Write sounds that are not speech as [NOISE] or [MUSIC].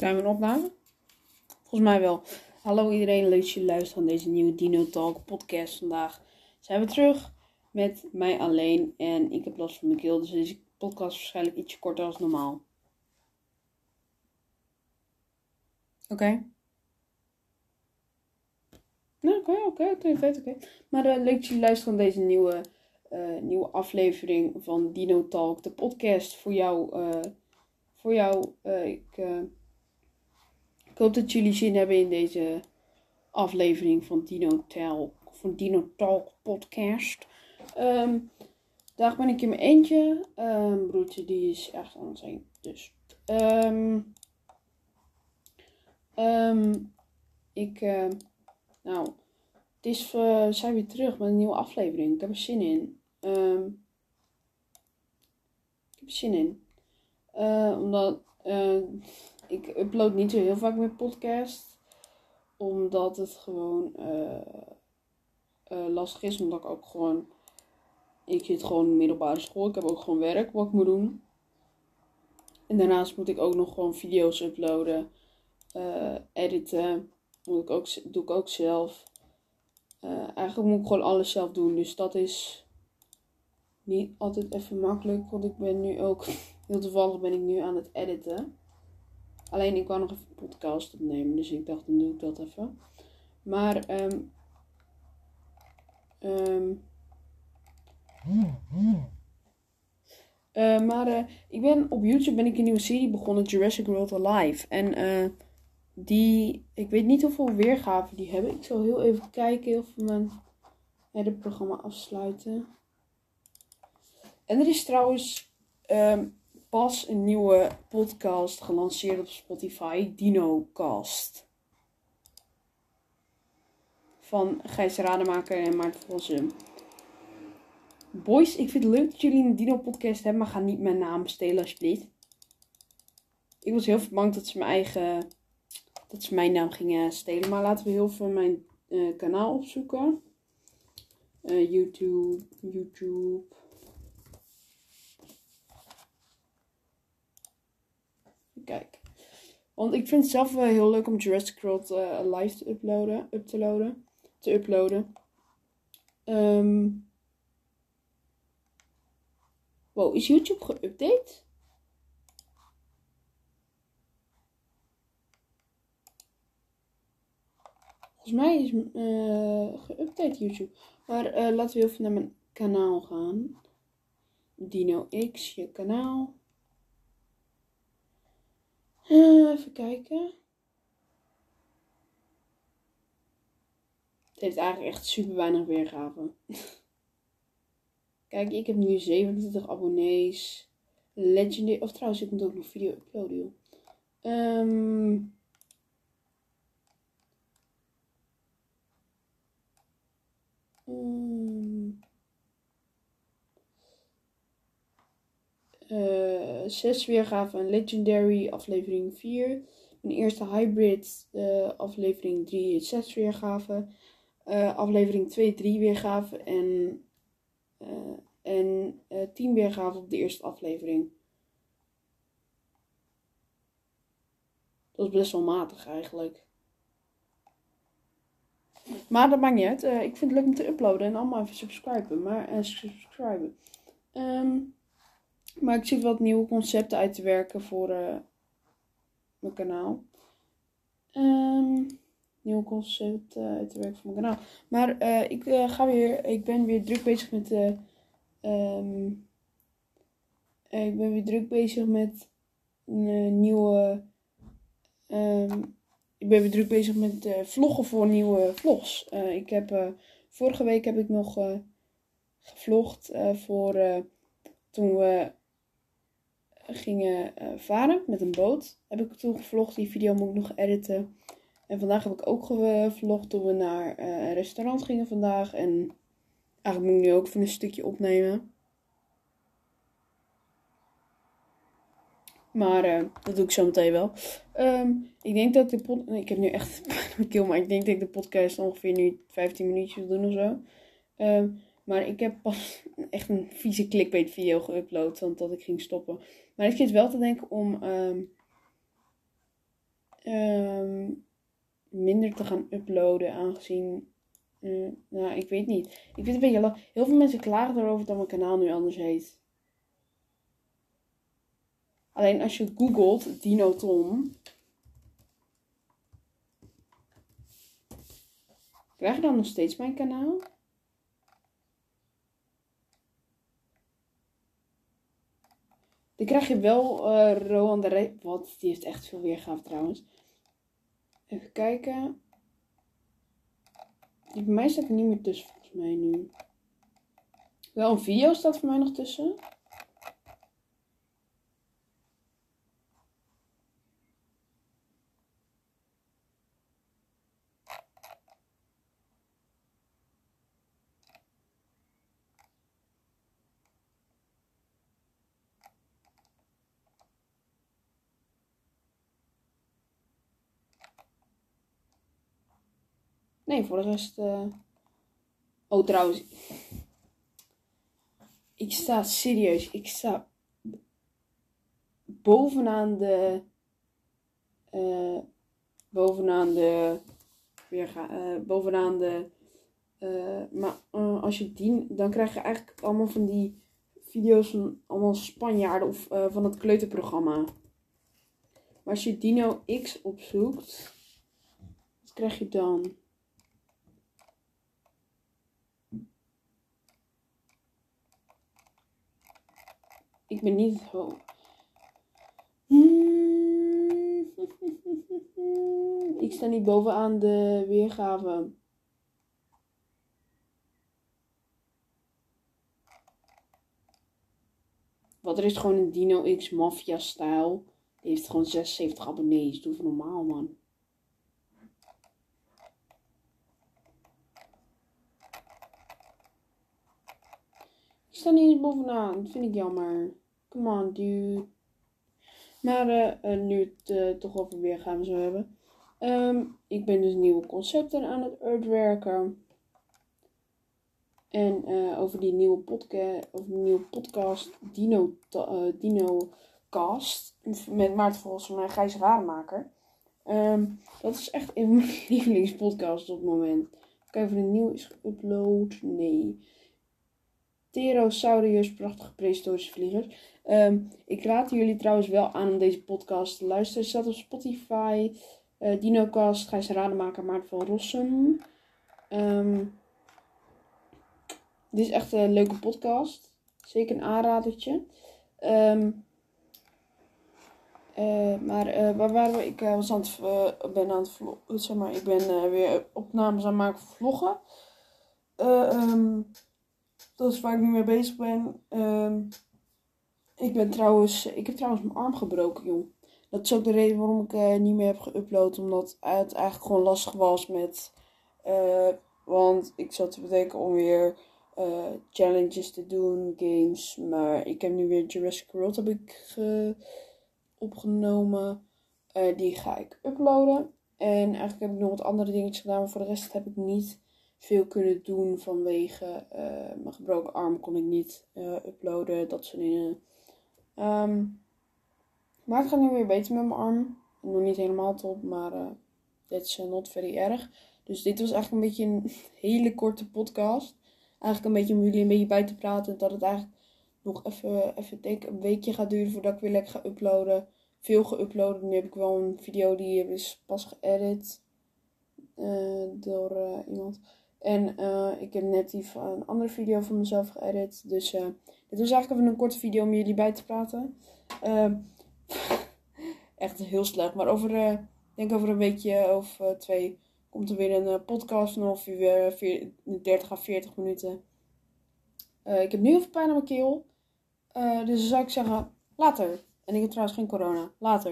Zijn we een opname? Volgens mij wel. Hallo iedereen, leuk dat jullie luisteren naar deze nieuwe Dino Talk podcast. Vandaag zijn we terug met mij alleen en ik heb last van mijn keel, dus deze podcast is waarschijnlijk ietsje korter dan normaal. Oké. Nou, oké, oké, oké. Maar eh, leuk dat jullie luisteren naar deze nieuwe, eh, nieuwe aflevering van Dino Talk, de podcast voor jou. eh, voor jou, ik hoop dat jullie zin hebben in deze aflevering van Dino Talk, van Dino Talk podcast. Ehm daar ben ik in mijn eentje. Ehm broertje die is echt aan het zijn. Dus. ehm ik. eh, nou. Het is. eh, we zijn weer terug met een nieuwe aflevering. Ik heb er zin in. Ik heb er zin in. Eh, omdat. Ik upload niet zo heel vaak meer podcast. Omdat het gewoon. eh, eh, lastig is. Omdat ik ook gewoon. Ik zit gewoon in de middelbare school. Ik heb ook gewoon werk wat ik moet doen. En daarnaast moet ik ook nog gewoon video's uploaden. eh, editen. Moet ik ook, doe ik ook zelf. Eigenlijk moet ik gewoon alles zelf doen. Dus dat is niet altijd even makkelijk. Want ik ben nu ook... [LAUGHS] Heel toevallig ben ik nu aan het editen. Alleen ik wou nog even een podcast opnemen. Dus ik dacht, dan doe ik dat even. Maar... ehm eh, maar eh, ik ben op YouTube ben ik een nieuwe serie begonnen, Jurassic World Alive. En eh, die, ik weet niet hoeveel weergaven die hebben. Ik zal heel even kijken of we mijn editprogramma afsluiten. En er is trouwens ehm, pas een nieuwe podcast gelanceerd op Spotify, DinoCast. Van Gijs Rademaker en Maarten Vossen. Boys, ik vind het leuk dat jullie een Dino-podcast hebben, maar ga niet mijn naam stelen alsjeblieft. Ik was heel veel bang dat ze mijn eigen, dat ze mijn naam gingen stelen. Maar laten we heel even mijn eh, kanaal opzoeken. Eh, YouTube, YouTube. Kijk. Want ik vind het zelf wel heel leuk om Jurassic World eh, live te uploaden, up te loaden, te uploaden. Ehm Wow, is YouTube geüpdate? Volgens mij is uh, geüpdate YouTube. Maar eh, laten we even naar mijn kanaal gaan. Dino X, je kanaal. Eh, even kijken. Het heeft eigenlijk echt super weinig weergave. [LAUGHS] Kijk, ik heb nu 27 abonnees. Legendary. Of trouwens, ik moet ook nog video uploaden, joh. Ehm mm, eh, zes weergaven en Legendary, aflevering 4. Mijn eerste Hybrid, eh, aflevering 3, 6 weergaven. Eh, aflevering 2, 3 weergaven. En uh, en uh, 10 weergaven op de eerste aflevering. Dat is best wel matig eigenlijk. Maar dat maakt niet uit. Uh, ik vind het leuk om te uploaden en allemaal even subscriben. Maar, uh, subscriben. Um, maar ik zit wat nieuwe concepten uit te werken voor uh, mijn kanaal. Um, nieuwe concepten uit te werken voor mijn kanaal. Maar uh, ik uh, ga weer, ik ben weer druk bezig met. Um, ik ben weer druk bezig met een nieuwe. Um, ik ben weer druk bezig met vloggen voor nieuwe vlogs. ik heb vorige week heb ik nog gevlogd voor toen we gingen varen met een boot. Heb ik toen gevlogd. Die video moet ik nog editen. En vandaag heb ik ook gevlogd toen we naar uh, een restaurant gingen vandaag. En eigenlijk moet ik nu ook even een stukje opnemen. Maar uh, dat doe ik zo meteen wel. Um, ik denk dat ik de podcast... Ik heb nu echt [LAUGHS] mijn keel, maar ik denk dat ik de podcast ongeveer nu 15 minuutjes wil doen of zo. Um, maar ik heb pas [LAUGHS] echt een vieze clickbait video geüpload, want dat ik ging stoppen. Maar ik zit wel te denken om... Um, ehm, minder te gaan uploaden, aangezien. eh, nou, ik weet niet. Ik vind het een beetje. la- Heel veel mensen klagen erover dat mijn kanaal nu anders heet. Alleen als je googelt Dino Tom. Krijg je dan nog steeds mijn kanaal? Dan krijg je wel eh Rowan de Re Wat? Die heeft echt veel weergave trouwens. Even kijken. Die bij mij staat er niet meer tussen volgens mij nu. Wel een video staat voor mij nog tussen. Nee, voor de rest. eh, Oh, trouwens. Ik sta serieus. Ik sta bovenaan de. eh, bovenaan de. Weerga, eh, bovenaan de. maar als je die. Dan krijg je eigenlijk allemaal van die video's van allemaal Spanjaarden of van het kleuterprogramma. Maar als je Dino X opzoekt. Wat krijg je dan? Ik ben niet ho. [LAUGHS] Ik sta niet bovenaan de weergave. Wat er is gewoon een Dino X Mafia stijl. Die heeft gewoon 76 abonnees. Doe even normaal, man. Ik sta niet bovenaan. Dat vind ik jammer. Come on, dude. Maar eh, eh, nu het eh, toch over weergave zo hebben. Ehm, ik ben dus nieuwe concepten aan het uitwerken. En over die nieuwe podcast, die nieuwe podcast Dino, Dino Cast met Maarten Vos en Gijs Rademaker. Ehm, dat is echt een [LAUGHS] lievelingspodcasts op het moment. Kijk of er een nieuw is geüpload. Nee. Pterosaurus, prachtige prehistorische vliegers. Ehm, ik raad jullie trouwens wel aan om deze podcast te luisteren. Staat op Spotify. eh DinoCast, Gijs Rademaker, Maarten van Rossum. Ehm, dit is echt een leuke podcast. Zeker een aanradertje. Ehm, eh, maar eh, waar waren we? Ik was aan het, ben aan het. Zeg maar, ik ben weer opnames aan het maken voor vloggen. Dat is waar ik nu mee bezig ben. Ik ben trouwens, ik heb trouwens mijn arm gebroken, joh. Dat is ook de reden waarom ik eh, niet meer heb geüpload. Omdat het eigenlijk gewoon lastig was met. eh, want ik zat te bedenken om weer eh, challenges te doen, games. Maar ik heb nu weer Jurassic World heb ik ge- opgenomen. Die ga ik uploaden. En eigenlijk heb ik nog wat andere dingetjes gedaan. Maar voor de rest heb ik niet veel kunnen doen vanwege mijn gebroken arm. Kon ik niet uploaden, dat soort dingen. Ehm, maar het gaat nu weer beter met mijn arm. Nog niet helemaal top, maar eh that's uh, not very erg. Dus dit was eigenlijk een beetje een [LAUGHS] hele korte podcast. Eigenlijk een beetje om jullie een beetje bij te praten. Dat het eigenlijk nog even, even denk, een weekje gaat duren voordat ik weer lekker ga uploaden. Veel geüpload. Nu heb ik wel een video die is pas geëdit eh, door eh, iemand. En eh, ik heb net die van een andere video van mezelf geëdit. Dus eh, dit was eigenlijk even een korte video om jullie bij te praten. Ehm, [LAUGHS] echt heel slecht. Maar over, ik denk over een weekje of eh, twee komt er weer een eh, podcast van vier- 30 à 40 minuten. Ik heb nu heel veel pijn aan mijn keel. Dus dan zou ik zeggen, later. En ik heb trouwens geen corona. Later.